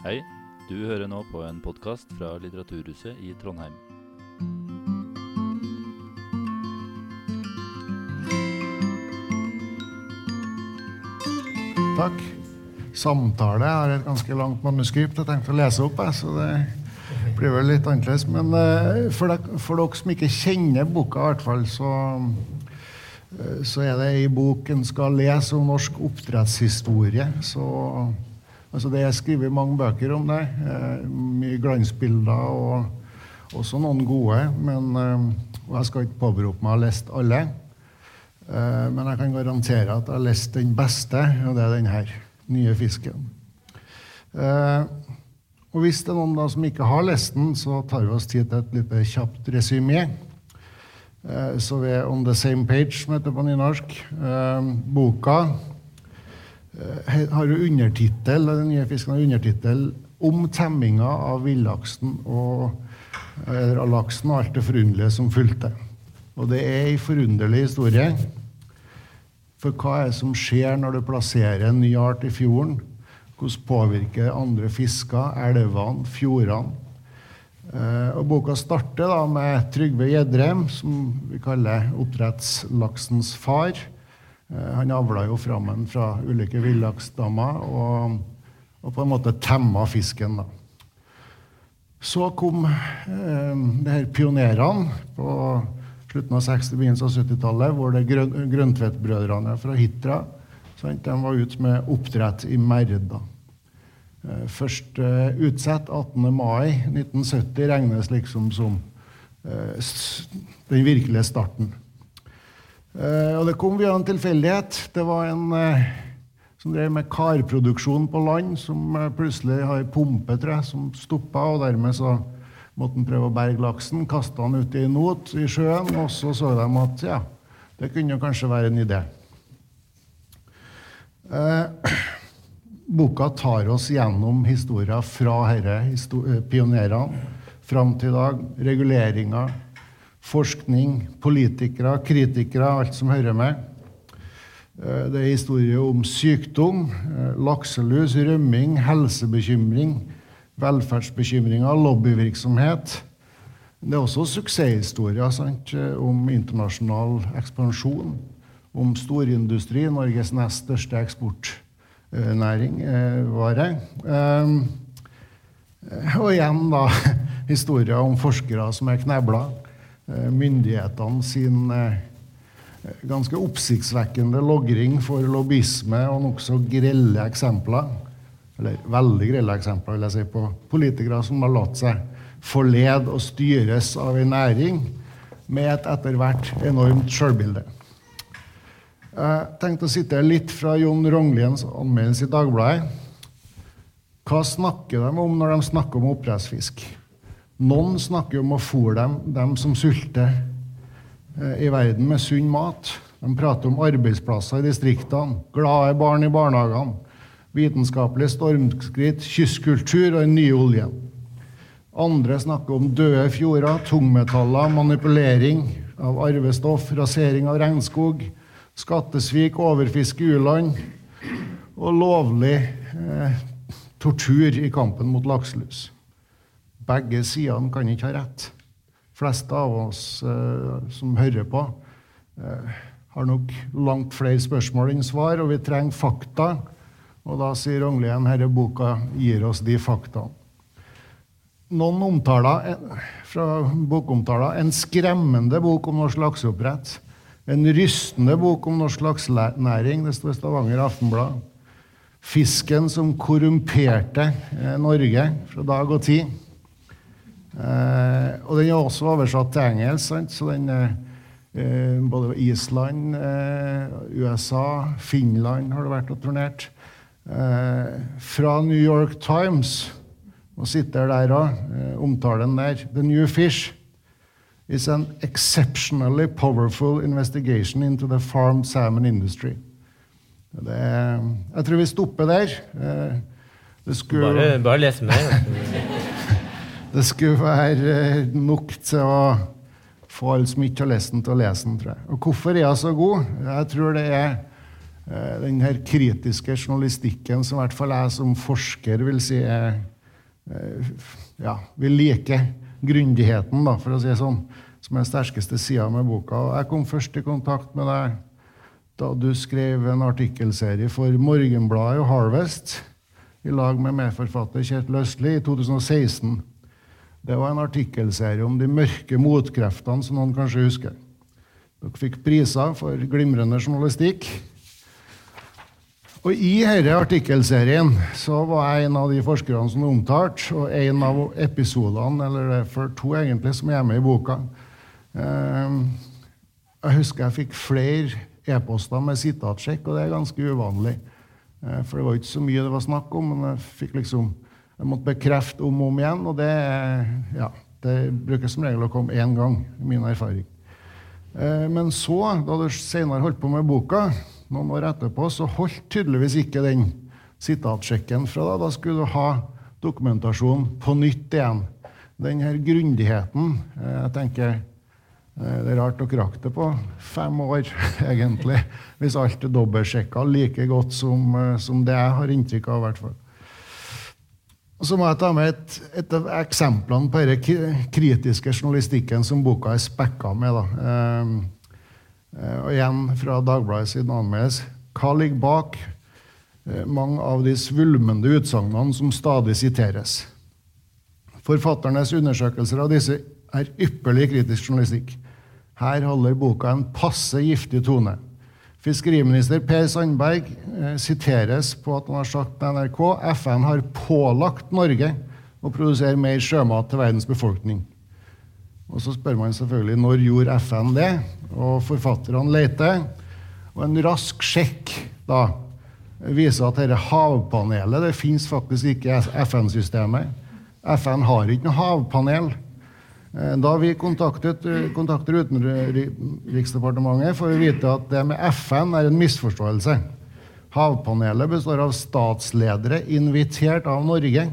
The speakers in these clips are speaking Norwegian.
Hei, du hører nå på en podkast fra Litteraturhuset i Trondheim. Takk. Samtale jeg har et ganske langt manuskript jeg tenkte å lese opp, jeg, så det blir vel litt annerledes. Men eh, for, dere, for dere som ikke kjenner boka, i hvert fall, så, eh, så er det ei bok en skal lese om norsk oppdrettshistorie. Så, altså det er skrevet mange bøker om det. eh, Mye glansbilder og også noen gode. Men, eh, jeg skal ikke påberope meg å ha lest alle. Eh, Men jeg kan garantere at jeg har lest den beste, og det er den her. Nye fisken. Og hvis det er noen da som ikke har lest den, så tar vi oss tid til et lite kjapt resymé. Så vi er on the same page, som heter på nynorsk. Boka har jo undertittel, den nye fisken har undertittel 'Om temminga av villaksen og eller laksen og alt det forunderlige som fulgte'. Og det er ei forunderlig historie. For hva er det som skjer når du plasserer en ny art i fjorden? Hvordan påvirker andre fisker, elvene, fjordene? Eh, og boka starter da med Trygve Gjedrem, som vi kaller oppdrettslaksens far. Eh, han avla jo fram den fra ulike villaksdammer og, og på en måte temma fisken. da. Så kom eh, det her pionerene på slutten av 60- begynnelsen av 70-tallet, hvor det grøn, Grøntvedt-brødrene fra Hitra sant, de var ute med oppdrett i Merda. Eh, Først eh, utsatt 18. mai 1970 regnes liksom som eh, den virkelige starten. Eh, og det kom via en tilfeldighet. Det var en eh, som drev med karproduksjon på land, som eh, plutselig har ei pumpe jeg, som stoppa, og dermed så måtte han prøve å berge laksen. Kasta han ut i not i sjøen, og så så de at ja, det kunne kanskje være en idé. Eh, boka tar oss gjennom historier fra eh, pionerene fram til i dag. Reguleringer, forskning, politikere, kritikere, alt som hører med. Eh, Det er historier om sykdom, eh, lakselus, rømming, helsebekymring, velferdsbekymringer, lobbyvirksomhet. Det er også suksesshistorier sant? eh, om internasjonal ekspansjon, om storindustri, Norges nest største eksportnæring, vare. Og igjen da historier om forskere som er knebla. Eh, Myndighetene sin eh, ganske oppsiktsvekkende logring for lobbyisme og nokså grelle eksempler, eller veldig grelle eksempler, vil jeg si, på politikere som har latt seg forlede og styres av en næring med et etter hvert enormt sjølbilde. Jeg tenkte å sitte litt fra Jon Rongliens anmeldelse i Dagbladet. Hva snakker de om når de snakker om oppdrettsfisk? Noen snakker om å fôre dem, dem som sulter eh, i verden med sunn mat. De prater om arbeidsplasser i distriktene, glade barn i barnehagene, vitenskapelig stormskritt, kystkultur og den nye oljen. Andre snakker om døde fjorder, tungmetaller, manipulering av arvestoff, rasering av regnskog, skattesvik, overfiske i u-land og lovlig eh, tortur i kampen mot lakselus. Begge sidene kan ikke ha rett. fleste av oss eh, som hører på, eh, har nok langt flere spørsmål enn svar, og vi trenger fakta. Og da sier Rognlien denne boka gir oss de faktaene. Noen omtaler eh, fra bokomtaler en skremmende bok om norsk lakseoppdrett. En rystende bok om norsk laksenæring. Det står i Stavanger Aftenblad. Fisken som korrumperte eh, Norge fra dag og tid. Eh, og den er også oversatt til engelsk, sant? så den er eh, både Island, eh, USA, Finland har det vært og turnert. Eh, fra New York Times, og sitter der òg, eh, omtalen der. The New Fish is an exceptionally powerful investigation into the farmed salmon industry. Det, jeg tror vi stopper der. Eh, det skulle, Bare, bare les mer. det skulle være eh, nok til å få alle som ikke har lest den, til å lese den. tror jeg. Og hvorfor er hun så god? Jeg tror det er eh, den her kritiske journalistikken som i hvert fall jeg som forsker vil si er eh, ja, vil like grundigheten, da, for å si det sånn, som er den sterkeste sida med boka. Og jeg kom først i kontakt med deg da du skrev en artikkelserie for Morgenbladet og Harvest i lag med medforfatter Kjetil Østli i 2016. Det var en artikkelserie om de mørke motkreftene, som noen kanskje husker. Dere fikk priser for glimrende journalistikk. Og I denne artikkelserien så var jeg en av de forskerne som er omtalt, og en av episodene, eller det er for to egentlig, som er med i boka. Ehm, jeg husker jeg fikk flere e-poster med sitatsjekk, og det er ganske uvanlig. Eh, for det var ikke så mye det var snakk om, men jeg fikk liksom jeg måtte bekrefte om og om igjen, og det, ja, det bruker som regel å komme én gang, i min erfaring. Eh, men så, da du senere holdt på med boka, noen år etterpå, så holdt tydeligvis ikke den sitatsjekken fra deg. Da skulle du ha dokumentasjon på nytt igjen. Den her grundigheten eh, Jeg tenker eh, det er rart dere rakk det på fem år, egentlig. Hvis alt er dobbeltsjekka like godt som, som, det jeg har inntrykk av. hvert fall. Og Så må jeg ta med et, et av eksemplene på denne kritiske journalistikken som boka er spekka med. Da. Um, og igjen fra Dagbladet siden anmeldes. Hva ligger bak uh, mange av de svulmende utsagnene som stadig siteres? Forfatternes undersøkelser av disse er ypperlig kritisk journalistikk. Her holder boka en passe giftig tone. Fiskeriminister Per Sandberg eh, siteres på at han har sagt til NRK FN har pålagt Norge å produsere mer sjømat til verdens befolkning. Og Så spør man selvfølgelig når gjorde FN det, og forfatterne leter. Og en rask sjekk da viser at dette havpanelet det fins faktisk ikke i FN-systemet. FN har ikke noe havpanel. Eh, da vi kontaktet, eh, kontakter Utenriksdepartementet, får vi vite at det med FN er en misforståelse. Havpanelet består av statsledere invitert av Norge.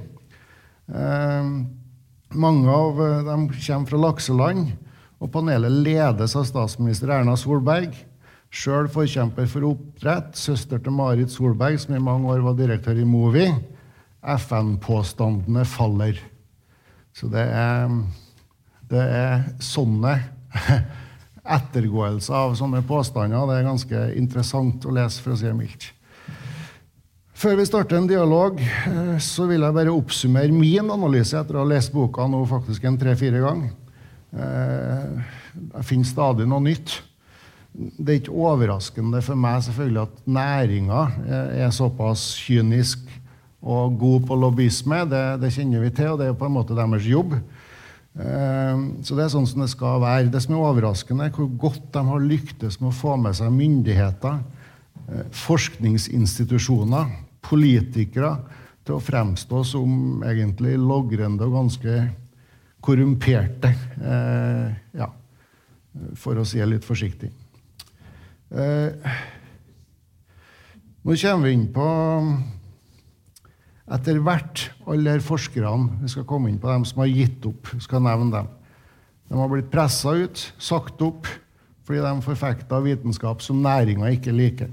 Eh, mange av dem kommer fra lakseland, og panelet ledes av statsminister Erna Solberg. Sjøl forkjemper for oppdrett, søster til Marit Solberg, som i mange år var direktør i Movi. FN-påstandene faller. Så det er det er sånne ettergåelser av sånne påstander. Det er ganske interessant å lese, for å si det mildt. Før vi starter en dialog, eh, så vil jeg bare oppsummere min analyse etter å ha lest boka nå faktisk en tre-fire ganger. Eh, jeg finner stadig noe nytt. Det er ikke overraskende for meg selvfølgelig at næringa er såpass kynisk og god på lobbyisme. Det, det kjenner vi til, og det er på en måte deres jobb. Ehm, så det er sånn som det skal være. Det som er overraskende, er hvor godt de har lyktes med å få med seg myndigheter, eh, forskningsinstitusjoner, politikere til å fremstå som egentlig logrende og ganske korrumperte. Eh, ja, for å si det litt forsiktig. Eh, nå kommer vi inn på etter hvert, alle de forskerne Vi skal komme inn på dem som har gitt opp. skal nevne dem. De har blitt pressa ut, sagt opp, fordi de forfekta vitenskap som næringa ikke liker.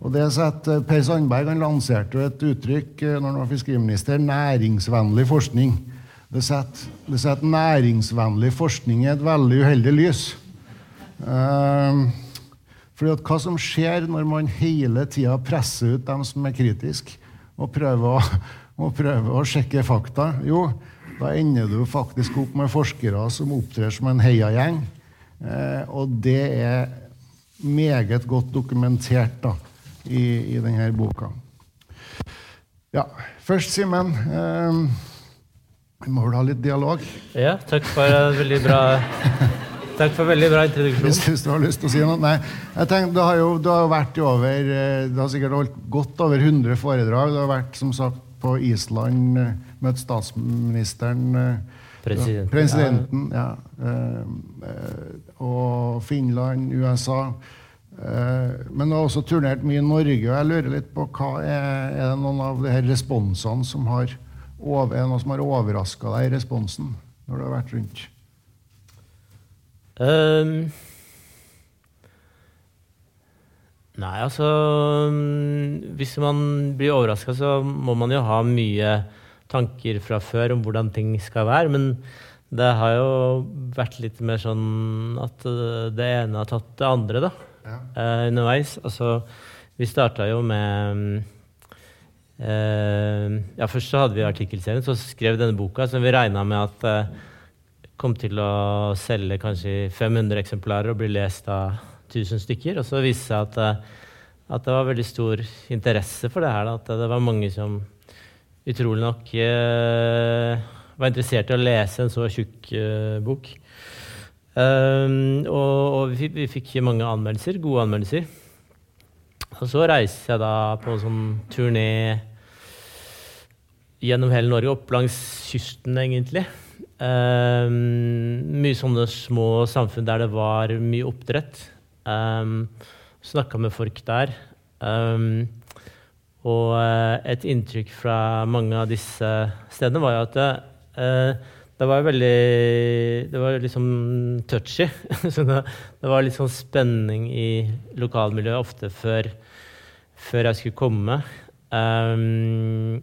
Og det setter Per Sandberg han lanserte et uttrykk eh, når han var fiskeriminister næringsvennlig forskning. Det setter, det næringsvennlig forskning i et veldig uheldig lys. Uh, fordi at Hva som skjer når man hele tida presser ut dem som er kritiske, og prøve å, og prøver å sjekke fakta, jo, da ender du faktisk opp med forskere som opptrer som en heiagjeng. Eh, og det er meget godt dokumentert da, i, i denne boka. Ja, først, Simen. Eh, vi må vel ha litt dialog? Ja, takk for en veldig bra Takk for veldig bra introduksjon. Hvis du har lyst til å si noe? Nei. jeg tenker, Du har jo du har vært i over eh, Du har sikkert holdt godt over 100 foredrag. Du har vært som sagt på Island, eh, møtt statsministeren. Eh, presidenten. presidenten ja. Og Finland, USA. Men du har også turnert mye i Norge. og jeg lurer litt på hva Er, er det noen av de her responsene som har, er noe som har overraska deg i responsen når du har vært rundt? Um, nei, altså Hvis man blir overraska, så må man jo ha mye tanker fra før om hvordan ting skal være. Men det har jo vært litt mer sånn at eh, det ene har tatt det andre, da. Ja. Uh, underveis. Altså, vi starta jo med uh, Ja, først så hadde vi artikkelserien, så skrev vi denne boka som vi regna med at eh, kom til å selge kanskje 500 eksemplarer og bli lest av 1000 stykker. Og så viste det seg at, eh, at det var veldig stor interesse for det her. Da. At det var mange som utrolig nok eh, var interessert i å lese en så tjukk eh, bok. Um, og, og vi, vi fikk mange anmeldelser, gode anmeldelser. Og så reiste jeg da på en sånn turné gjennom hele Norge, opp langs kysten, egentlig. Um, mye sånne små samfunn der det var mye oppdrett. Um, Snakka med folk der. Um, og uh, et inntrykk fra mange av disse stedene var jo at det, uh, det var veldig Det var liksom touchy. Så det, det, var litt sånn spenning i lokalmiljøet ofte før, før jeg skulle komme. Um,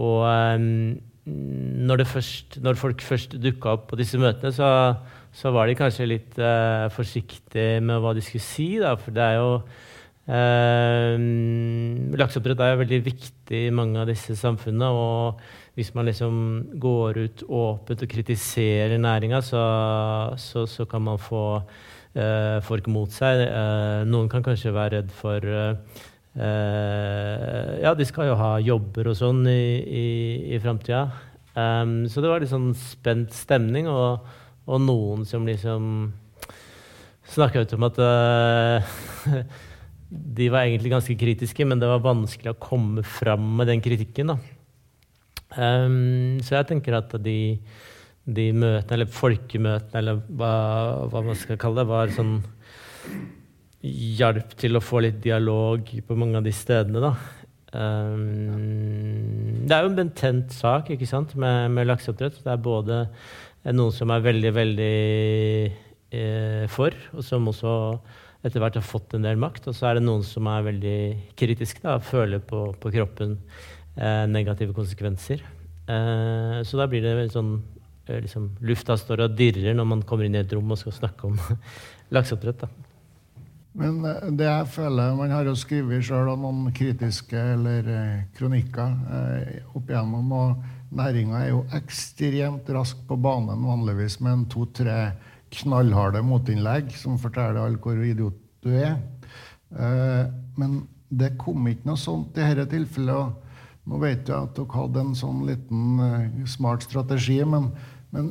og um, når, først, når, folk først dukka opp på disse møtene, så, så var de kanskje litt uh, forsiktige med hva de skulle si. Da, for det er jo uh, Lakseoppdrett er jo veldig viktig i mange av disse samfunnene. Og hvis man liksom går ut åpent og kritiserer næringa, så, så, så, kan man få uh, folk mot seg. noen kan kanskje være redd for Uh, ja, de skal jo ha jobber og sånn i, i, i framtida. Um, så det var litt sånn spent stemning, og, og noen som liksom snakka ut om at uh, de var egentlig ganske kritiske, men det var vanskelig å komme fram med den kritikken. Um, så jeg tenker at de, de møtene, eller folkemøtene, eller hva, hva man skal kalle det, var sånn hjalp til å få litt dialog på mange av de stedene, da. Um, det er jo en betent sak ikke sant, med, med lakseoppdrett. Det er både noen som er veldig, veldig eh, for, og som også etter hvert har fått en del makt. Og så er det noen som er veldig kritiske og føler på, på kroppen eh, negative konsekvenser. Eh, så da blir det sånn eh, liksom, Lufta står og dirrer når man kommer inn i et rom og skal snakke om lakseoppdrett. da. Men eh, det jeg føler Man har jo skrevet sjøl noen kritiske eller eh, kronikker eh, opp igjennom. Og næringa er jo ekstremt rask på banen vanligvis med en to-tre knallharde motinnlegg som forteller alle hvor idiot du er. Eh, men det kom ikke noe sånt i dette tilfellet. Nå vet jeg at dere hadde en sånn liten eh, smart strategi, men, men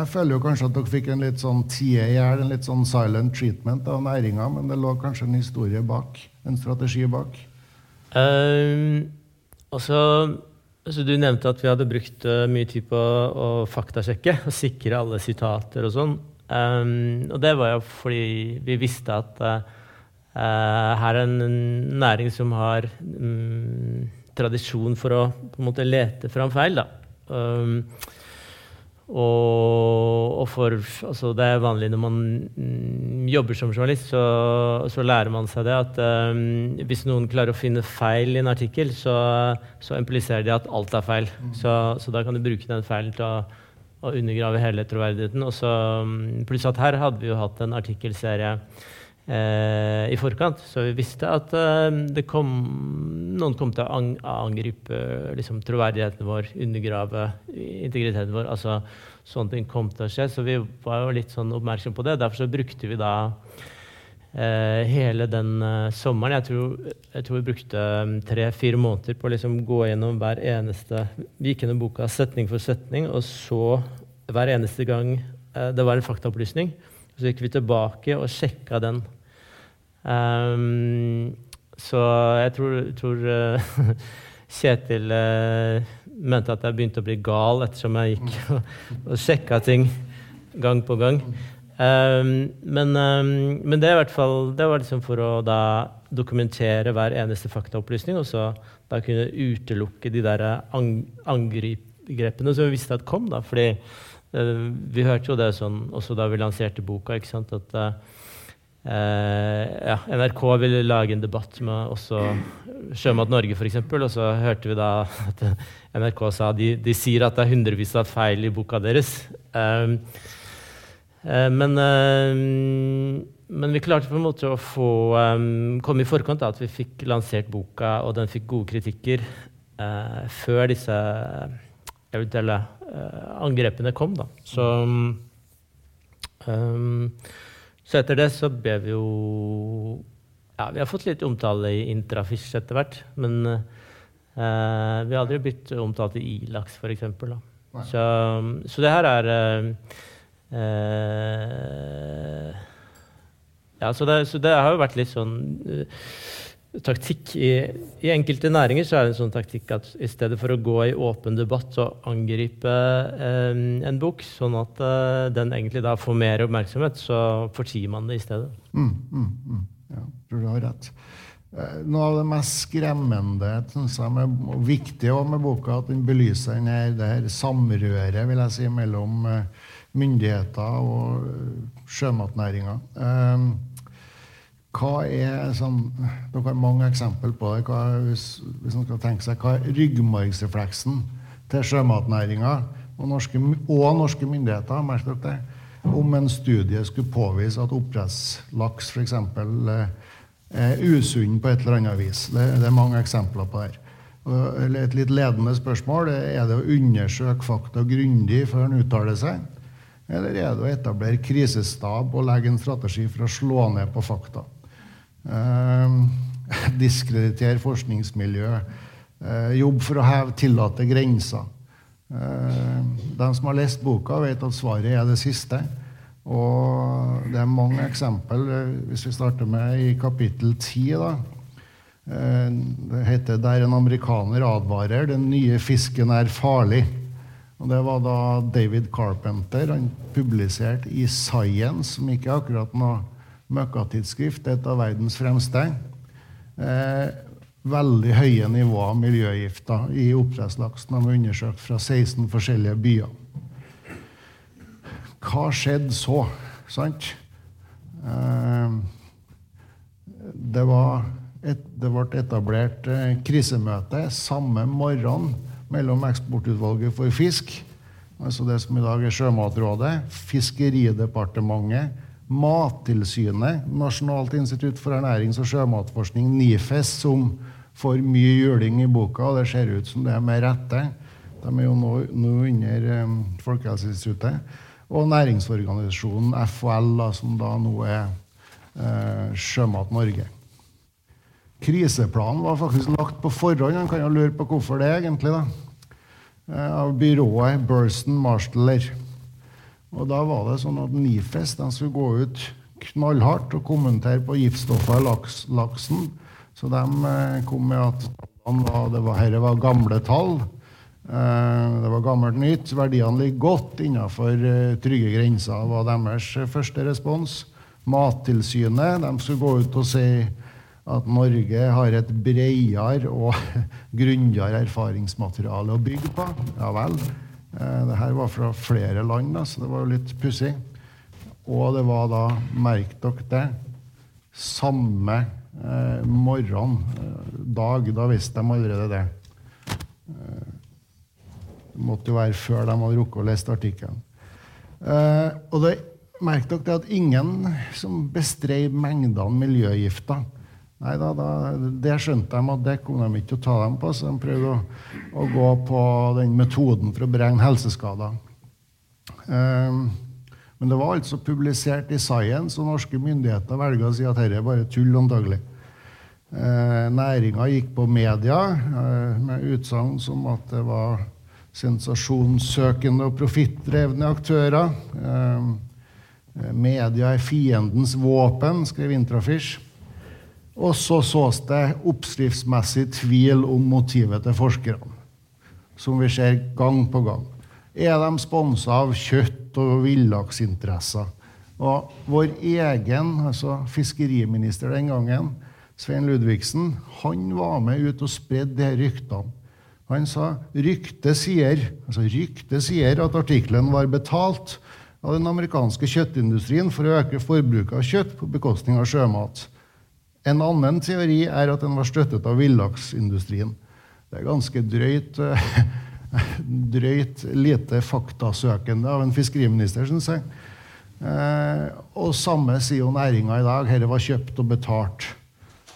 jeg føler jo kanskje at dere fikk en litt sånn tie i hjel, en litt sånn silent treatment av næringa, men det lå kanskje en historie bak? En strategi bak? Um, altså, altså, Du nevnte at vi hadde brukt uh, mye tid på å faktasjekke og sikre alle sitater og sånn. Um, og det var jo fordi vi visste at uh, her er en næring som har um, tradisjon for å på en måte lete fram feil. da. Um, og, og for, altså det er vanlig når man mm, jobber som journalist, så, så, lærer man seg det at um, hvis noen klarer å finne feil i en artikkel, så, så impliserer de at alt er feil. Mm. Så, så, da kan du bruke den feilen til å, å undergrave hele troverdigheten. Og så, mm, pluss at her hadde vi jo hatt en artikkelserie i forkant. Så vi visste at eh, kom, noen kom til å angripe liksom, troverdigheten vår, undergrave integriteten vår. altså Sånne ting kom til å skje. Så vi var jo litt sånn oppmerksom på det. Derfor så brukte vi da eh, hele den uh, sommeren jeg tror, jeg tror, vi brukte tre-fire måneder på å liksom gå gjennom hver eneste Vi gikk gjennom boka setning for setning, og så hver eneste gang uh, det var en faktaopplysning, så gikk vi tilbake og sjekka den. Um, så jeg tror, tror uh, Kjetil uh, mente at jeg begynte å bli gal ettersom jeg gikk og, og sjekka ting gang på gang. Um, men, um, men, det, fall, det var liksom for å da dokumentere hver eneste faktaopplysning, og så da kunne utelukke de der angrepene som vi visste at kom. da, fordi uh, vi hørte jo det sånn også da vi lanserte boka, ikke sant, at uh, ja, NRK ville lage en debatt med også Sjømat Norge, f.eks. Og så hørte vi da at NRK sa de, de sier at det er hundrevis av feil i boka deres. Um, uh, men, uh, men, vi klarte på en måte å få um, komme i forkant av at vi fikk lansert boka, og den fikk gode kritikker uh, før disse eventuelle angrepene kom. Da. Så um, så etter det så ble vi jo Ja, vi har fått litt omtale i Intrafish etter hvert. Men uh, vi har aldri blitt omtalt i Ilaks, f.eks. Så, så det her er uh, Ja, så det, så det, har jo vært litt sånn taktikk i, I, enkelte næringer så er det en sånn taktikk at i stedet for å gå i åpen debatt og angripe eh, en bok, sånn at eh, den egentlig da får mer oppmerksomhet, så fortier man det i stedet. Mm, mm, mm. Ja, tror du har rett. Eh, noe av det mest skremmende synes jeg, med, og viktige med boka, at den belyser den det her samrøret vil jeg si, mellom uh, myndigheter og sjømatnæringa. Uh, hva er sånn, Dere har mange eksempel på det. Hva, hvis, hvis man skal tenke seg, hva er ryggmargsrefleksen til sjømatnæringa og norske, og norske myndigheter merk dere det, om en studie skulle påvise at oppdrettslaks f.eks. er usunn på et eller annet vis? Det, det er mange eksempler på det. Et litt ledende spørsmål er det å undersøke fakta grundig før en uttaler seg. Eller er det å etablere krisestab og legge en strategi for å slå ned på fakta? Eh, diskreditere forskningsmiljø. Eh, jobb for å heve tillate grenser. Eh, de som har lest boka, vet at svaret er det siste. Og det er mange eksempel. Hvis vi starter med i kapittel 10, da. Det heter 'Der en amerikaner advarer'. 'Den nye fisken er farlig'. Og Det var da David Carpenter. Han publiserte i Science, som ikke akkurat noe møkkatidsskrift, et av verdens fremste. Eh, veldig høye nivåer av miljøgifter i oppdrettslaksen har vi undersøkt fra 16 forskjellige byer. Hva skjedde så? Sant? Eh, det, et, det ble etablert eh, krisemøte samme morgen mellom Eksportutvalget for fisk, altså det som i dag er Sjømatrådet, Fiskeridepartementet, Mattilsynet, Nasjonalt institutt for ernærings- og sjømatforskning, NIFES, som får mye juling i boka, og det ser ut som det er med rette. De er jo nå, nå under um, Folkehelseinstituttet. Og næringsorganisasjonen FHL, da, som da nå er uh, Sjømat Norge. Kriseplanen var faktisk lagt på forhånd. Man kan jo lure på hvorfor det, egentlig. da, uh, Av byrået Burston Marsteller. Og da var det sånn at NIFES de skulle gå ut knallhardt og kommentere på giftstoffer i laks, laksen. Så de eh, kom med at var, det var, var gamle tall. Eh, det var gammelt nytt. Verdiene ligger godt innenfor eh, trygge grenser, var deres første respons. Mattilsynet de skulle gå ut og si at Norge har et bredere og grundigere erfaringsmateriale å bygge på. Ja vel. Eh, det her var fra flere land, så det var jo litt pussig. Og det var da, merk dere det, samme eh, morgen, eh, dag, da visste de allerede det. Eh, det måtte jo være før de hadde rukket å lese artikkelen. Eh, og det, merk dere det at ingen som bestrev mengdene miljøgifter, Nei da, da, det skjønte de at det kunne de ikke ta dem på, så de prøvde å, å gå på den metoden for å beregne helseskader. Um, men det var altså publisert i Science, og norske myndigheter velger å si at dette er bare tull, antagelig. Uh, Næringa gikk på media uh, med utsagn som at det var sensasjonssøkende og profittdrevne aktører. Uh, media er fiendens våpen, skrev Intrafish. Og så sås det oppskriftsmessig tvil om motivet til forskerne, som vi ser gang på gang. Er de sponsa av kjøtt- og villaksinteresser? Og vår egen altså fiskeriminister den gangen, Svein Ludvigsen, han var med ut og spredde de ryktene. Han sa ryktet sier, altså rykte sier at artikkelen var betalt, av den amerikanske kjøttindustrien for å øke forbruket av kjøtt på bekostning av sjømat. En annen teori er at den var støttet av villaksindustrien. Det er ganske drøyt, drøyt lite faktasøkende av en fiskeriminister, syns jeg. Eh, og samme sier jo næringa i dag. Dette var kjøpt og betalt.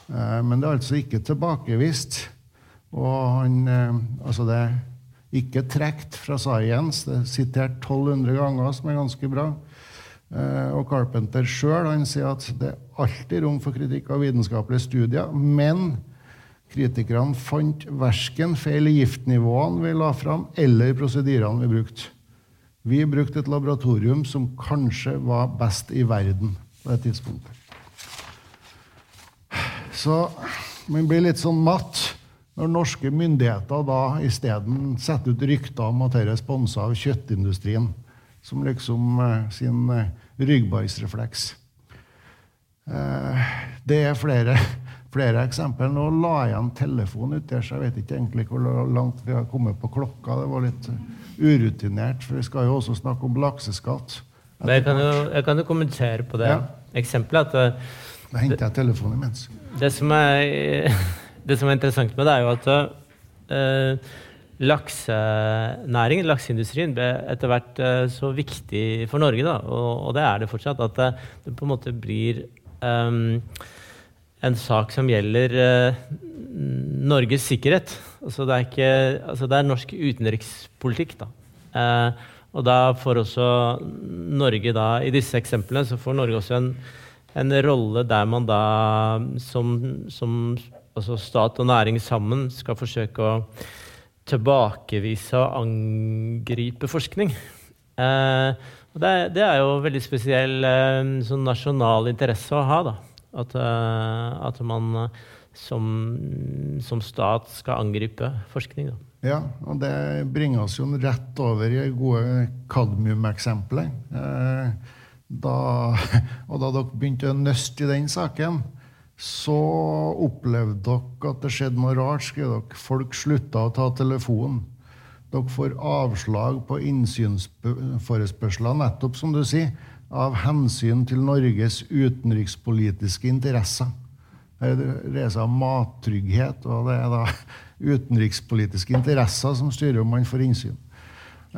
Eh, men det er altså ikke tilbakevist. Og han, eh, altså det er ikke trukket fra science. Det er sitert 1200 ganger, som er ganske bra. Eh, og Carpenter sjøl sier at det er alltid rom for kritikk av vitenskapelige studier, men kritikerne fant verken feil i giftnivåene vi la fram, eller prosedyrene vi brukte. Vi brukte et laboratorium som kanskje var best i verden på det tidspunktet. Så man blir litt sånn matt når norske myndigheter da isteden setter ut rykter om at dette er sponsa av kjøttindustrien som liksom eh, sin eh, ryggbargsrefleks. Eh, det er flere, flere eksempler. Nå la jeg igjen telefonen uti her, så jeg vet ikke egentlig hvor langt vi har kommet på klokka. Det var litt urutinert, for vi skal jo også snakke om lakseskatt. Jeg kan, jo, jeg kan, jo, kommentere på det ja. eksempelet. at Da henter jeg telefonen imens. Det som er, det som er interessant med det, er jo at uh, laksenæringen, lakseindustrien, ble etter hvert uh, så viktig for Norge, da, og, det er det fortsatt, at det, det på en måte blir um, en sak som gjelder uh, Norges sikkerhet. Altså det, er ikke, altså det er norsk utenrikspolitikk, da. Uh, og da får også Norge da, i disse eksemplene, så får Norge også en, en rolle der man da som, som altså stat og næring sammen skal forsøke å tilbakevise og angripe forskning. Eh, det, det, er jo veldig spesiell eh, sånn nasjonal interesse å ha. da. At, eh, at man eh, som, som, stat skal angripe forskning. da. Ja, og det bringer oss jo rett over i gode kadmium-eksempelet. Eh, da, og da dere begynte å nøste i den saken, så opplevde dere at det skjedde noe rart. skrev dere. Folk slutta å ta telefonen. Dere får avslag på innsynsforespørsler, nettopp som du sier, av hensyn til Norges utenrikspolitiske interesser. Det dreier seg om mattrygghet, og det er da utenrikspolitiske interesser som styrer om man får innsyn.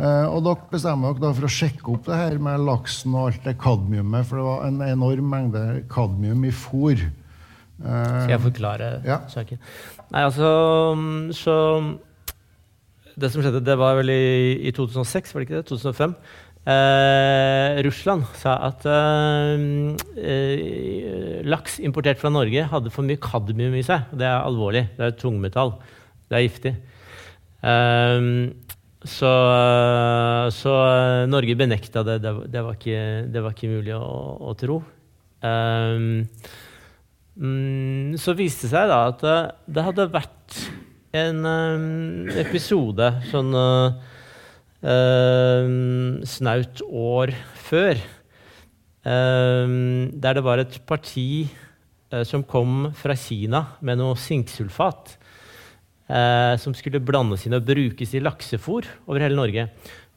Eh, og dere bestemmer dere for å sjekke opp det her med laksen og alt det kadmiumet, for det var en enorm mengde kadmium i fôr. Skal jeg forklare ja. saken? Nei, altså Så Det som skjedde, det var vel i, i 2006, var det ikke det? 2005. Eh, Russland sa at eh, eh, laks importert fra Norge hadde for mye kadmium i seg. Det er alvorlig. Det er tungmetall. Det er giftig. Eh, så, så, Norge benekta det. Det, det, var, ikke, det var ikke mulig å, å tro. Um, Mm, så viste det seg da at det hadde vært en um, episode sånn uh, snaut år før, um, der det var et parti uh, som kom fra Kina med noe sinksulfat. Uh, som skulle blandes inn og brukes i laksefôr over hele Norge.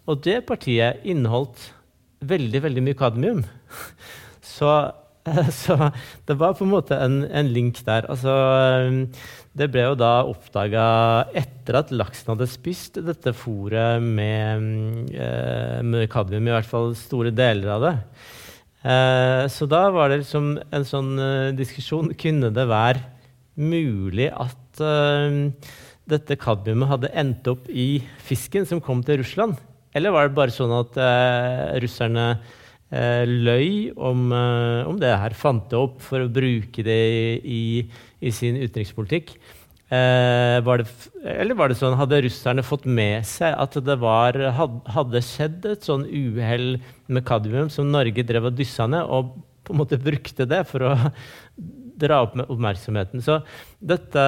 Og det partiet inneholdt veldig, veldig mye kadmium. Så Så det var på en måte en, en link der. Altså, um, det ble jo da oppdaga etter at laksen hadde spist dette fôret med, eh, med kadmium, i hvert fall store deler av det. Eh, så da var det liksom en sånn uh, diskusjon. Kunne det være mulig at uh, dette kadmiumet hadde endt opp i fisken som kom til Russland? Eller var det bare sånn at russerne Eh, løy om, eh, om, det her, fant det opp for å bruke det i, i sin utenrikspolitikk. Eh, var det, eller var det sånn, hadde russerne fått med seg at det var, hadde skjedd et sånn uhell med kadmium som Norge drev og dyssa ned, og på en måte brukte det for å dra opp med oppmerksomheten. Så dette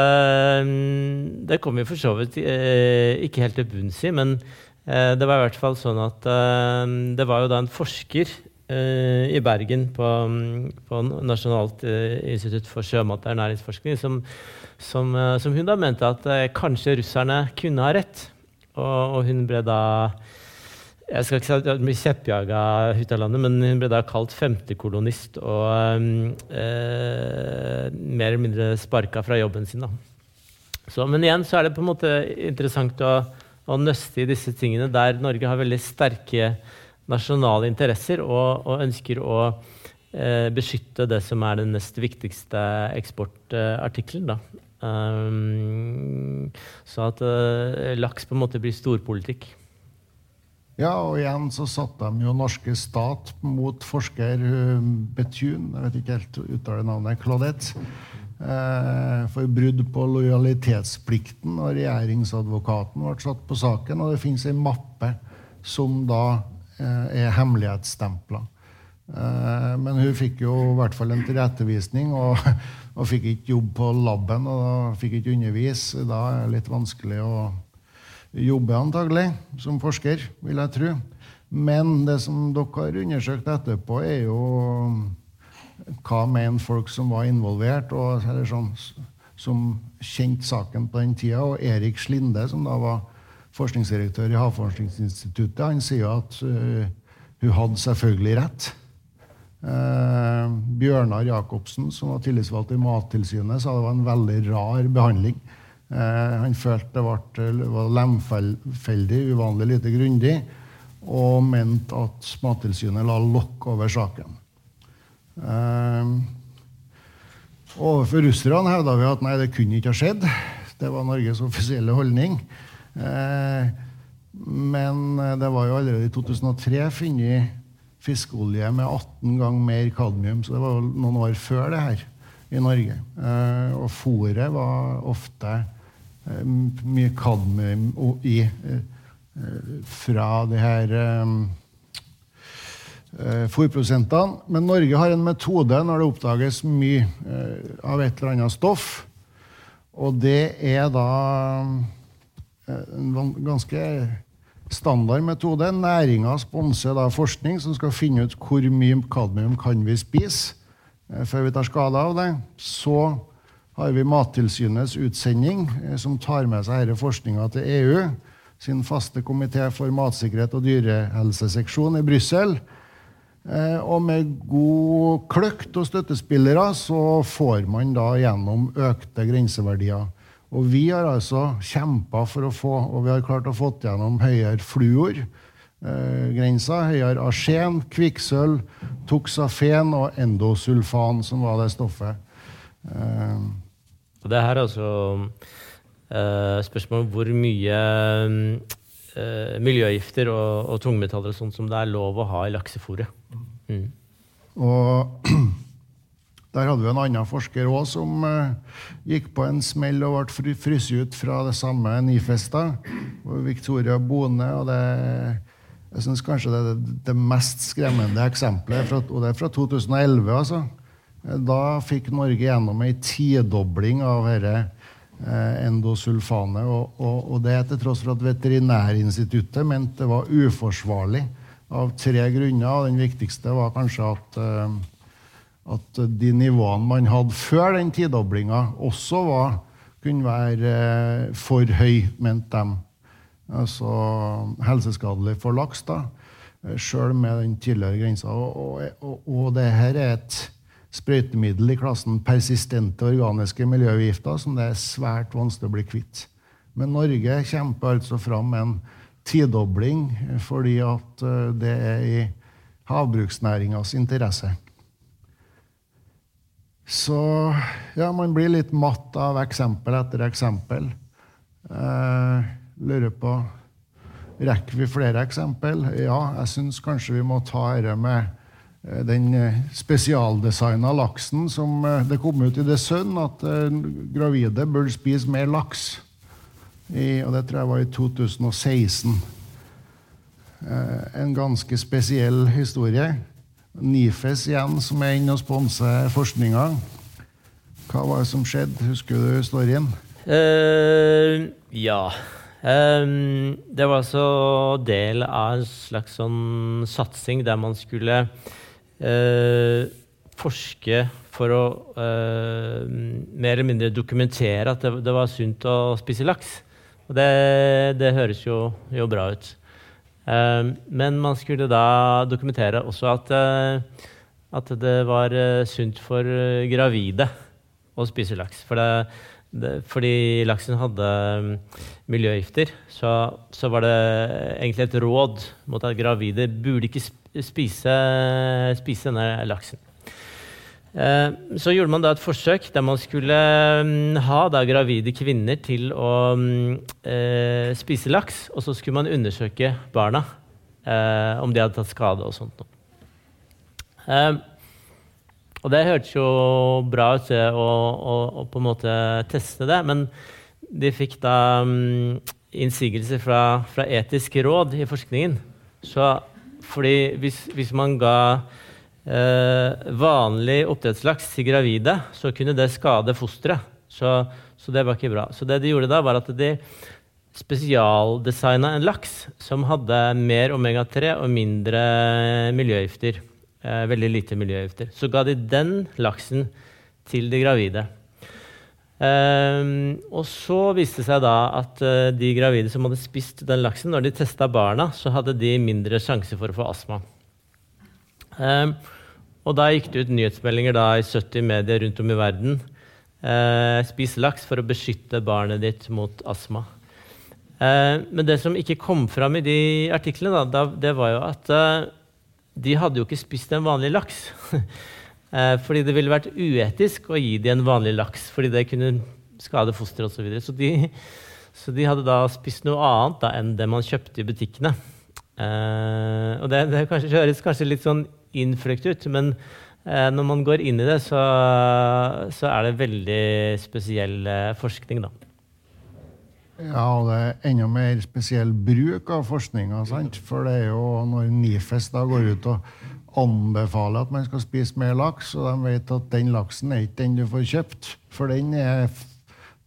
mm, Det kom vi for så vidt eh, ikke helt til bunns i, men eh, det var i hvert fall sånn at eh, det var jo da en forsker Eh, i Bergen på, på Nasjonalt eh, institutt for sjømat og ernæringsforskning, som, som, eh, som, hun da mente at kanskje russerne kunne ha rett. Og, og hun ble da jeg skal ikke si at hun ble kjeppjaga ut av landet, men hun ble da kalt femtekolonist og eh, mer eller mindre sparka fra jobben sin. Så, men igjen så er det på en måte interessant å, å nøste i disse tingene der Norge har veldig sterke nasjonale interesser og, og ønsker å eh, beskytte det som er den nest viktigste eksportartikkelen. Um, så at uh, laks på en måte blir storpolitikk. Ja, og igjen så satte de jo norske stat mot forsker Betune, jeg vet ikke helt uttale navnet, Claudette, uh, for brudd på lojalitetsplikten. Og regjeringsadvokaten ble satt på saken, og det finnes ei mappe som da er hemmelighetsstempla. Men hun fikk jo i hvert fall en tilrettevisning og, og fikk ikke jobb på laben og fikk ikke undervise. Da er det litt vanskelig å jobbe antagelig som forsker, vil jeg tro. Men det som dere har undersøkt etterpå, er jo hva mener folk som var involvert, og, eller sånn, som kjente saken på den tida. Og Erik Slinde, som da var forskningsdirektør i Havforskningsinstituttet, han sier at uh, hun hadde selvfølgelig rett. Uh, Bjørnar Jacobsen, som var tillitsvalgt i Mattilsynet, sa det var en veldig rar behandling. Uh, han følte det ble, var lemfeldig, uvanlig lite grundig, og mente at Mattilsynet la lokk over saken. Overfor russerne hevda vi at nei, det kunne ikke ha skjedd. Det var Norges offisielle holdning. Eh, men det var jo allerede i 2003 funnet fiskeolje med 18 ganger mer kadmium, så det var jo noen år før det her i Norge. Eh, og fôret var ofte Eh, mye kadmium i eh, fra de her eh, fôrprosentene. Men Norge har en metode når det oppdages mye av et eller annet stoff. Og det er da en ganske standard metode. Næringa sponser forskning som skal finne ut hvor mye kadmium kan vi spise før vi tar skade av det. Så har vi Mattilsynets utsending, eh, som tar med seg denne forskninga til EU, sin faste komité for matsikkerhet og dyrehelseseksjon i Brussel. Eh, og med god kløkt og støttespillere så får man da gjennom økte grenseverdier. Og vi har altså kjempa for å få, og vi har klart å få gjennom høyere fluor. Eh, høyere arsen, kvikksølv, toksafen og endosulfan, som var det stoffet. Eh, det her er altså uh, spørsmål om hvor mye uh, miljøgifter og, og, tungmetaller og sånt som det er lov å ha i laksefôret. Mm. Og der hadde vi en annen forsker òg som uh, gikk på en smell og ble fryst ut fra det samme Nifesta. Victoria Bone. og det jeg syns kanskje det er det mest skremmende eksempelet, og det er fra 2011. altså. Da fikk Norge gjennom ei tidobling av dette eh, endosulfanet. Og, og, og, det til tross for at Veterinærinstituttet mente det var uforsvarlig av tre grunner. Den viktigste var kanskje at, eh, at de nivåene man hadde før den tidoblinga, også var, kunne være eh, for høy, mente de. Altså helseskadelig for laks, da. Sjøl med den tidligere grensa. Og, og, og det her er et sprøytemiddel i klassen persistente organiske miljøgifter som det er svært vanskelig å bli kvitt. Men Norge kjemper altså fram en tidobling fordi at eh, det er i havbruksnæringas interesse. Så ja, man blir litt matt av eksempel etter eksempel. Eh, lurer på Rekker vi flere eksempel? Ja, jeg syns kanskje vi må ta dette med Eh, den eh, spesialdesigna laksen som eh, det kom ut i The Sun at gravide burde spise mer laks. I, og det tror jeg var i 2016. En ganske spesiell historie. Nifes igjen, som er inne og sponser forskninga. Hva var det som skjedde? Husker du storyen? Uh, ja. Um, det var altså del av en slags sånn satsing der man skulle uh, forske for å uh, mer eller mindre dokumentere at det, det, var sunt å spise laks. Og det, det høres jo, jo bra ut. Eh, men man skulle da dokumentere også at, eh, at det var eh, sunt for eh, gravide å spise laks. For det, det, fordi laksen hadde mm, miljøgifter, så, så var det egentlig et råd mot at gravide burde ikke spise, spise denne laksen. Eh, Så gjorde man da et forsøk der man skulle mm, ha gravide kvinner til å mm, eh, spise laks, og så skulle man undersøke barna eh, om de hadde tatt skade og sånt. og det hørtes jo bra ut å, å, å på en måte teste det, men de fikk da mm, innsigelser fra, fra etisk råd i forskningen. Så fordi hvis, hvis man ga vanlig oppdrettslaks til gravide, så kunne det skade fosteret. Så, så det var ikke bra. Så det de gjorde da, var at de spesialdesigna en laks som hadde mer omega-3 og mindre miljøgifter. Eh, veldig lite miljøgifter. Så ga de den laksen til de gravide. Um, og så viste det seg da at uh, de gravide som hadde spist den laksen, når de testa barna, så hadde de mindre sjanse for å få astma. Ehm, og da gikk det ut nyhetsmeldinger da i 70 medier rundt om i verden. Eh, spis laks for å beskytte barnet ditt mot astma. Eh, men det som ikke kom fram i de artiklene, da, det var jo at eh, de hadde jo ikke spist en vanlig laks. Eh, fordi det ville vært uetisk å gi dem en vanlig laks, fordi det kunne skade fosteret osv. Så, videre. så, de, så de hadde da spist noe annet da, enn det man kjøpte i butikkene. Eh, og det, det kanskje, høres kanskje litt sånn innfløkt ut, men eh, når man går inn i det, så, så er det veldig spesiell eh, forskning, da. Ja, og det er enda mer spesiell bruk av forskninga. For det er jo når NIFES da går ut og anbefaler at man skal spise mer laks, og de vet at den laksen er ikke den du får kjøpt, for den er,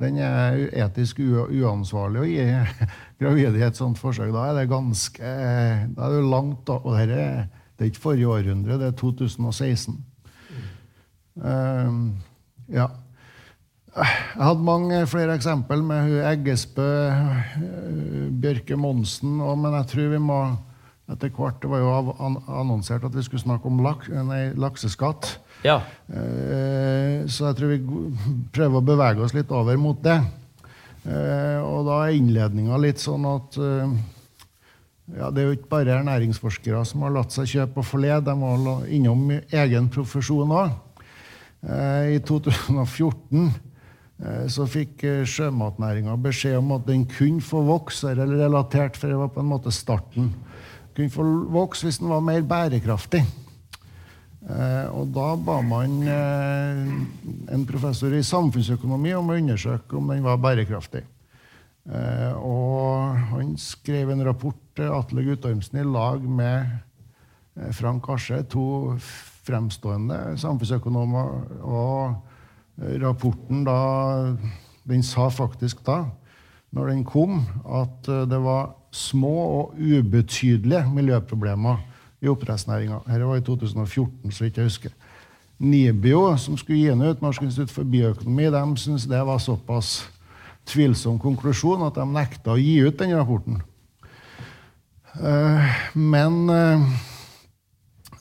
den er etisk uansvarlig å gi gravide i et sånt forsøk. Da er det ganske Da er det langt, da. Og dette det er ikke forrige århundre, det er 2016. Um, ja. Jeg hadde mange flere eksempel med hun Eggesbø, eh, Bjørke Monsen, og, men jeg tror vi må etter hvert Det var jo annonsert at vi skulle snakke om lak, nei, lakseskatt. Ja. Uh, så jeg tror vi prøver å bevege oss litt over mot det. Uh, og da er innledninga litt sånn at eh, ja, Det er jo ikke bare ernæringsforskere som har latt seg kjøpe og forlede. De var innom egen profesjon òg. Eh, I 2014 eh, så fikk eh, sjømatnæringa beskjed om at den kunne få vokse, eller relatert, for det var på en måte starten. Kunne få vokse hvis den var mer bærekraftig. Og da ba man en professor i samfunnsøkonomi om å undersøke om den var bærekraftig. Og han skrev en rapport Atle Guttormsen i lag med eh, Frank Asche, to fremstående samfunnsøkonomer. Og rapporten da Den sa faktisk da, når den kom, at eh, det var små og ubetydelige miljøproblemer i oppdrettsnæringa. Dette var i 2014, så vidt jeg husker. NIBIO, som skulle gi den ut, Norsk institutt for bioøkonomi, de syntes det var såpass tvilsom konklusjon at de nekta å gi ut den rapporten. Eh, men eh,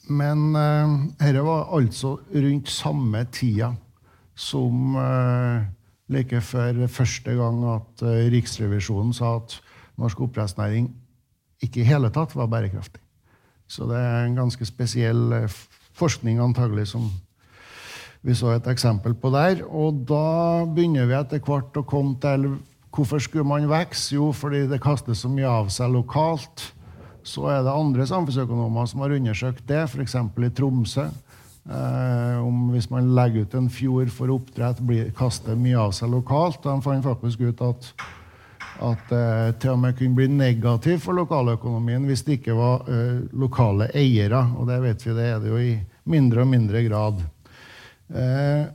men eh, dette var altså rundt samme tida som like før første gang at Riksrevisjonen sa at norsk oppdrettsnæring ikke i hele tatt var bærekraftig. Så det er en ganske spesiell forskning antagelig som vi så et eksempel på der. Og da begynner vi etter hvert å komme til hvorfor skulle man vokse? Jo, fordi det kastes så mye av seg lokalt. Så er det andre samfunnsøkonomer som har undersøkt det, f.eks. i Tromsø. Eh, om hvis man legger ut en fjord for oppdrett, blir, kaster mye av seg lokalt. De fant faktisk ut at at det til og med kunne bli negativt for lokaløkonomien hvis det ikke var eh, lokale eiere. Og det vet vi, det er det jo i mindre og mindre grad. Eh,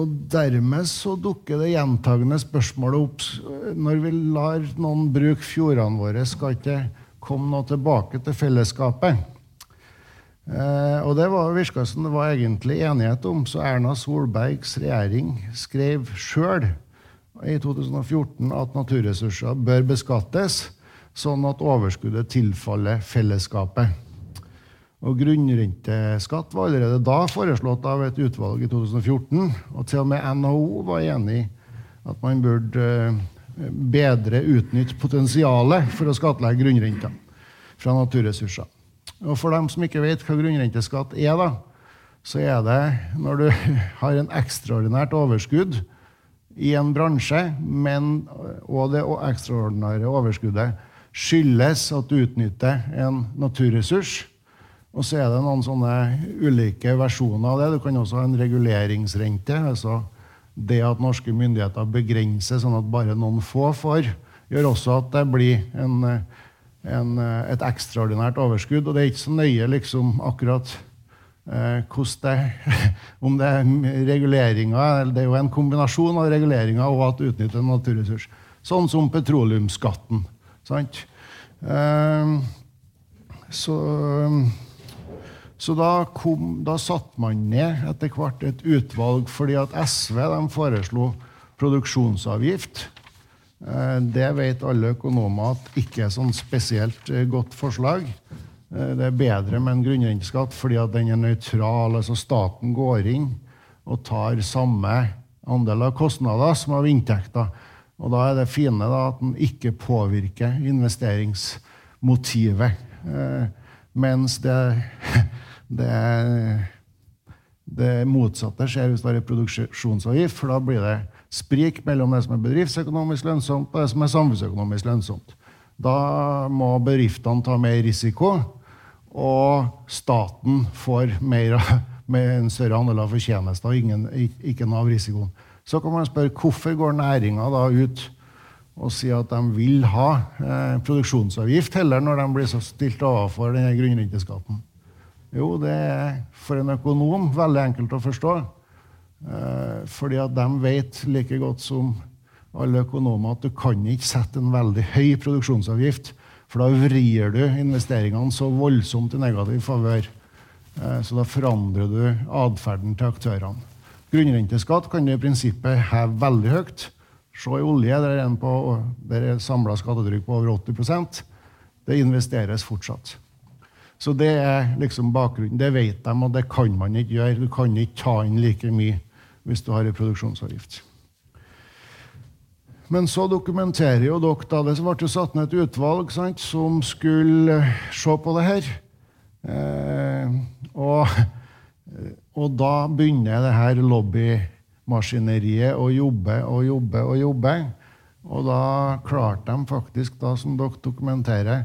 og dermed så dukker det gjentagende spørsmålet opp når vi lar noen bruke fjordene våre, skal ikke komme nå tilbake til fellesskapet. Eh, og det var, virka som det var egentlig enighet om, så Erna Solbergs regjering skrev sjøl i 2014 at naturressurser bør beskattes. sånn at overskuddet tilfaller fellesskapet. Og Grunnrenteskatt var allerede da foreslått av et utvalg i 2014. Og til og med NHO var enig at man burde eh, bedre utnytte potensialet for å skattlegge grunnrenta fra naturressurser. Og For dem som ikke vet hva grunnrenteskatt er, da, så er det når du har en ekstraordinært overskudd i en bransje, men, og det ekstraordinære overskuddet skyldes at du utnytter en naturressurs og så er det noen sånne ulike versjoner av det. Du kan også ha en reguleringsrente. altså Det at norske myndigheter begrenser sånn at bare noen få får, gjør også at det blir en, en, et ekstraordinært overskudd. Og det er ikke så nøye liksom akkurat eh, det, om det er reguleringer Det er jo en kombinasjon av reguleringer og at utnytter en naturressurs. Sånn som petroleumsskatten. Sant? Eh, så så da, kom, da satte man ned etter hvert et utvalg fordi at SV foreslo produksjonsavgift. Eh, det vet alle økonomer at ikke er sånn spesielt eh, godt forslag. Eh, det er bedre med en grunnrenteskatt fordi at den er nøytral. altså Staten går inn og tar samme andel av kostnader som av inntekter. Og da er det fine da, at den ikke påvirker investeringsmotivet. Mens det det, det motsatte skjer hvis det er produksjonsavgift, for da blir det sprik mellom det som er bedriftsøkonomisk lønnsomt, og det som er samfunnsøkonomisk lønnsomt. Da må bedriftene ta mer risiko, og staten får mer, en større andel av fortjenester og ingen, ikke noe av risikoen. Så kan man spørre hvorfor går næringa da ut og sier at de vil ha eh, produksjonsavgift heller når de blir så stilt overfor denne grunnrenteskatten. Jo, det er for en økonom veldig enkelt å forstå. Eh, fordi at de vet like godt som alle økonomer at du kan ikke sette en veldig høy produksjonsavgift. For da vrir du investeringene så voldsomt i negativ favør. Eh, så da forandrer du atferden til aktørene. Grunnrenteskatt kan du i prinsippet heve veldig høyt. Se i olje, der er, på, der er samla skattetrykk på over 80% Det investeres fortsatt. Så det er liksom bakgrunnen. Det vet de, og det kan man ikke gjøre. Du kan ikke ta inn like mye hvis du har en produksjonsavgift. Men så dokumenterer jo dere da det ble satt ned et utvalg sant, som skulle se på det her. Eh, og, og, da begynner det her lobbymaskineriet å jobbe og jobbe og jobbe. Og da klarte de faktisk, da, som dere dokumenterer,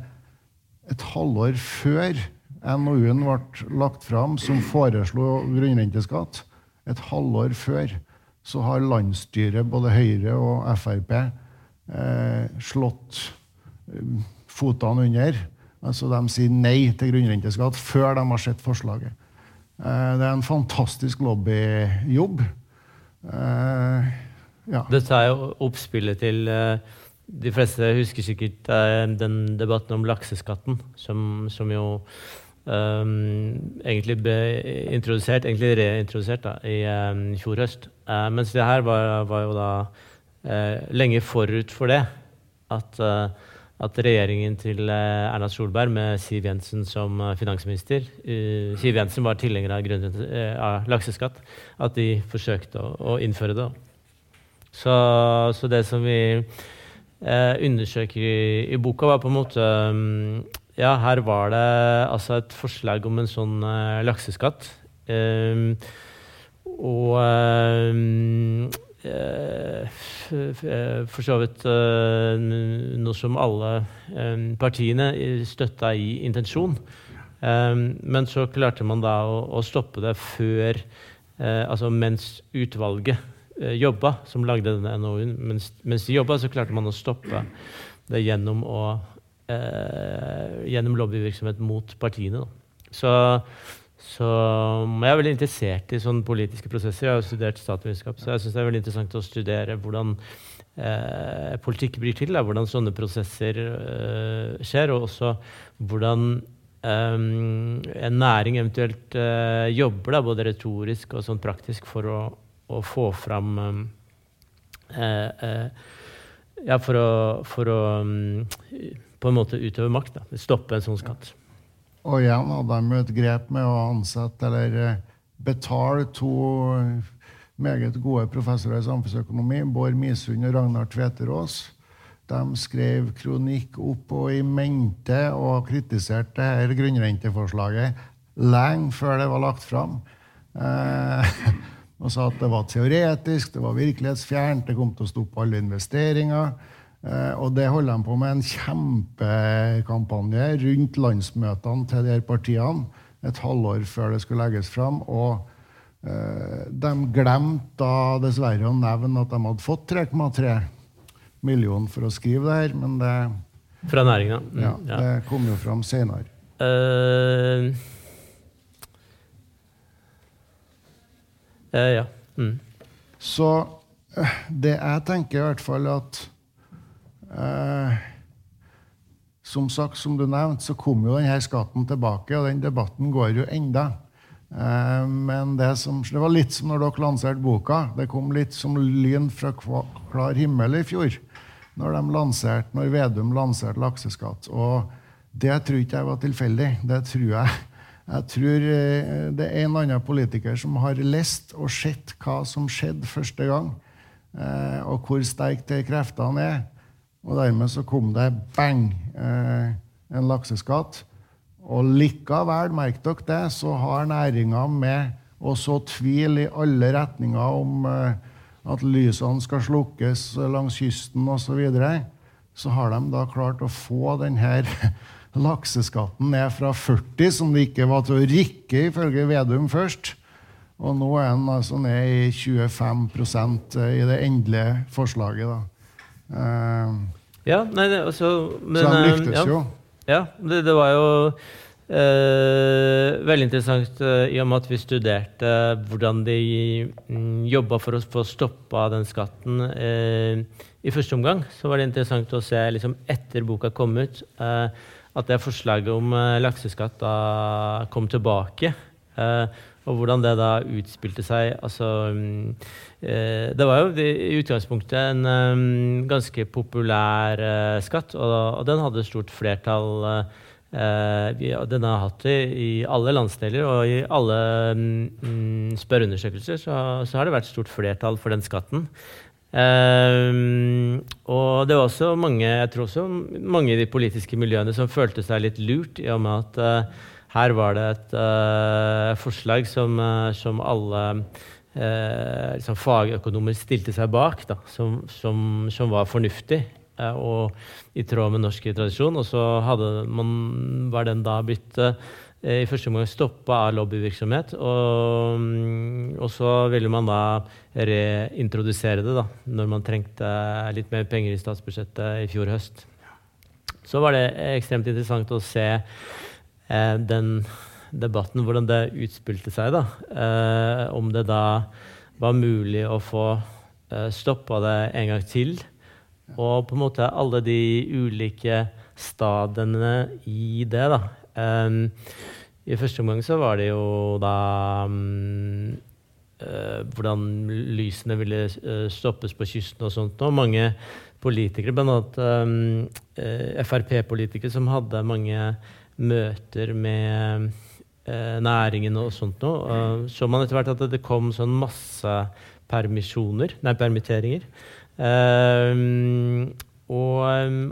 et halvår før NOU-en ble lagt fram som foreslo grunnrenteskatt, et halvår før, så har landsstyret, både Høyre og Frp, eh, slått eh, fotene under. Altså De sier nei til grunnrenteskatt før de har sett forslaget. Eh, det er en fantastisk lobbyjobb. Eh, ja. Dette er jo oppspillet til eh, de fleste husker sikkert uh, den debatten om lakseskatten, som, som jo um, egentlig ble introdusert, egentlig reintrodusert da, i um, fjor høst. Uh, mens det her var, var jo da uh, lenge forut for det at, at regjeringen til Erna Solberg med Siv Jensen som finansminister Siv Jensen var tilhenger av, av, lakseskatt. At de forsøkte å, å innføre det. Så, så det som vi eh, undersøker i, i, boka, var på en måte um, Ja, her var det altså et forslag om en sånn uh, lakseskatt. Og for så vidt noe som alle partiene støtta i intensjon. Men så klarte man da å, stoppe det før Altså mens utvalget Eh, jobba, som lagde denne NOU-en, mens, mens, de jobba, så klarte man å stoppe det gjennom, å, eh, gjennom lobbyvirksomhet mot partiene. Så, så, jeg er veldig interessert i sånne politiske prosesser. Jeg har jo studert statsvitenskap, så jeg syns det er veldig interessant å studere hvordan eh, politikk blir til, da, hvordan sånne prosesser eh, skjer, og også hvordan eh, en næring eventuelt eh, jobber, da, både retorisk og sånn praktisk, for å å få fram eh, eh, ja, for å, for å um, på en måte utøve makt. Da. Stoppe en sånn skatt. Og igjen hadde de et grep med å ansette eller eh, betale to meget gode professorer i samfunnsøkonomi, Bård Misund og Ragnar Tveterås. De skrev kronikk opp og i mente og kritiserte dette grunnrenteforslaget lenge før det var lagt fram. Eh, og sa at det var teoretisk, det var virkelighetsfjernt, det kom til å stoppe alle investeringer. Eh, og det holder de på med en kjempekampanje rundt landsmøtene til de partiene et halvår før det skulle legges fram. Og eh, de glemte da dessverre å nevne at de hadde fått 3,3 millioner for å skrive det her, men det Fra næringa? Mm, ja, det kom jo fram seinere. Uh, ja. Mm. Så uh, det jeg tenker i hvert fall at Som sagt, som du nevnte, så kom jo denne skatten tilbake, og den debatten går jo enda. Men det, som, det var litt som når dere lanserte boka. Det kom litt som lyn fra klar himmel i fjor når, de lanserte, når Vedum lanserte lakseskatt. Og det tror ikke jeg var tilfeldig. Det tror jeg. Jeg tror eh, det er en annen politiker som har lest og sett hva som skjedde første gang, eh, og hvor sterke de kreftene er. Og dermed så kom det bang! Eh, en lakseskatt. Og likevel, merk dere det, så har næringa med å så tvil i alle retninger om at lysene skal slukkes langs kysten osv., så, videre, så har de da klart å få denne lakseskatten ned fra 40, som det ikke var til å rikke ifølge Vedum først. Og nå er den altså ned i 25% i det endelige forslaget. da. Uh, ja, nei, det, altså, men, så den lyktes ja, jo. Ja, det, det var jo Eh, veldig interessant eh, i og med at vi studerte hvordan de mm, jobba for å få stoppa den skatten. Eh, I første omgang så var det interessant å se liksom, etter boka kom ut, eh, at det forslaget om eh, lakseskatt da kom tilbake. Eh, og hvordan det da utspilte seg. Altså, mm, det var jo i utgangspunktet en ganske populær skatt, og, den hadde stort flertall. Den har hatt det i alle landsdeler, og i alle mm, spørreundersøkelser så, så, har det vært stort flertall for den skatten. Uh, og det var også mange jeg tror også mange i de politiske miljøene som følte seg litt lurt, i og med at uh, her var det et forslag som, som alle liksom fagøkonomer stilte seg bak, da, som, som, som var fornuftig. Og i tråd med norsk tradisjon. Og så man, var den da blitt i første omgang stoppa av lobbyvirksomhet. Og, mm, og, så ville man da reintrodusere det da, når man trengte litt mer penger i statsbudsjettet i fjor høst. Så var det ekstremt interessant å se eh, den debatten, hvordan det utspilte seg. da. Eh, om det da var mulig å få eh, stoppa det en gang til og på en måte alle de ulike stadene i det, da. Um, I første omgang så var det jo da um, uh, hvordan lysene ville uh, stoppes på kysten og sånt. Og mange politikere, bl.a. Um, uh, Frp-politikere, som hadde mange møter med næringen og sånt noe. så man etter hvert at det kom sånn masse permisjoner, nei, permitteringer. Um, og,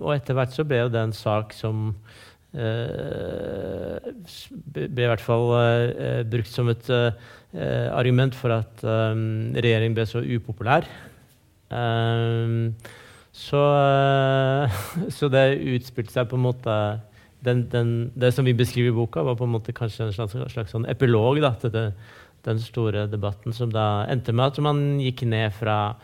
og, etter hvert så ble jo det en sak som ble i hvert fall uh, brukt som et argument for at regjeringen ble så upopulær. Så, så, det utspilte seg på en måte den, den, Det som vi beskriver i boka, var på en måte kanskje en slags, slags sånn epilog da, til det, den store debatten som da endte med at man gikk ned fra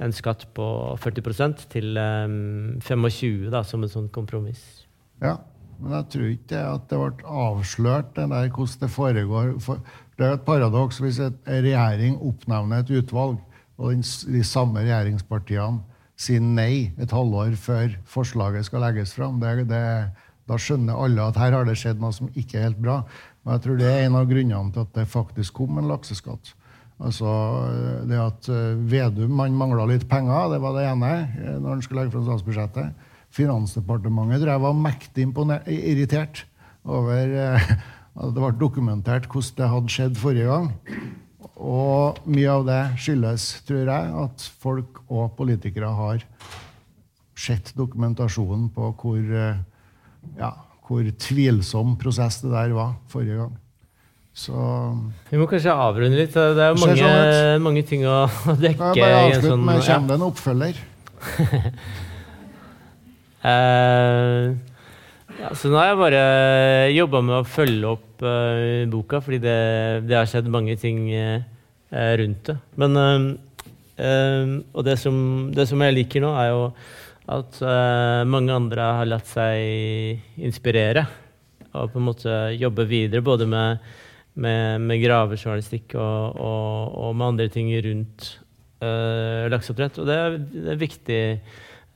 en skatt på 40 til um, 25 da, som en sånn kompromiss. Ja, men jeg tror ikke at det ble avslørt det der hvordan det foregår. For det er et paradoks hvis en regjering oppnevner et utvalg, og de samme regjeringspartiene sier nei et halvår før forslaget skal legges fram. Det, det, da skjønner alle at her har det skjedd noe som ikke er helt bra. Men jeg tror det er en av grunnene til at det faktisk kom en lakseskatt. Altså det at eh, Vedum man mangla litt penger, det var det ene eh, når han skulle legge fram statsbudsjettet. Finansdepartementet tror jeg var mektig irritert over eh, at det ble dokumentert hvordan det hadde skjedd forrige gang. Og mye av det skyldes, tror jeg, at folk og politikere har sett dokumentasjonen på hvor, eh, ja, hvor tvilsom prosess det der var forrige gang. Så Vi må kanskje avrunde litt. Det er jo mange, sånn mange ting å dekke. jeg bare avslutt sånn- med kommer det en oppfølger. Eh, ja, så nå har jeg bare jobba med å følge opp uh, boka, fordi det, det har skjedd mange ting eh, eh, rundt det. Men uh, eh, Og det som, det som jeg liker nå, er jo at eh, mange andre har latt seg inspirere. Og på en måte jobbe videre både med, med, med gravejournalistikk og, og, og med andre ting rundt uh, lakseoppdrett. Og det er, det er viktig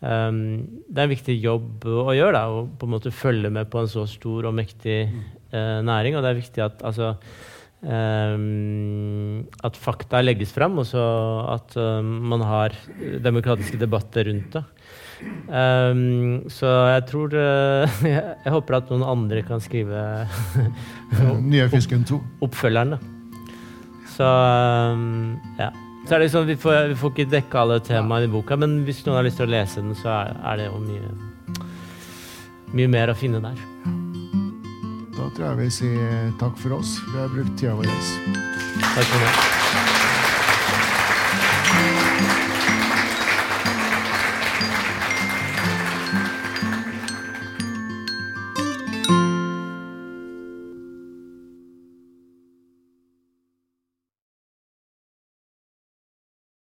um, Det er en viktig jobb å gjøre, da, å på en måte følge med på en så stor og mektig uh, næring. Og det er viktig at altså um, at fakta legges fram, og så at um, man har demokratiske debatter rundt det. Um, så jeg tror uh, jeg, jeg håper at noen andre kan skrive Nye Fisken 2. oppfølgeren. Da. Så ja. Så er det liksom, vi, får, vi får ikke dekka alle temaene i boka, men hvis noen har lyst til å lese den, så er, er det jo mye, mye mer å finne der. Da tror jeg vi sier takk for oss. Vi har brukt tida vår. Takk for det.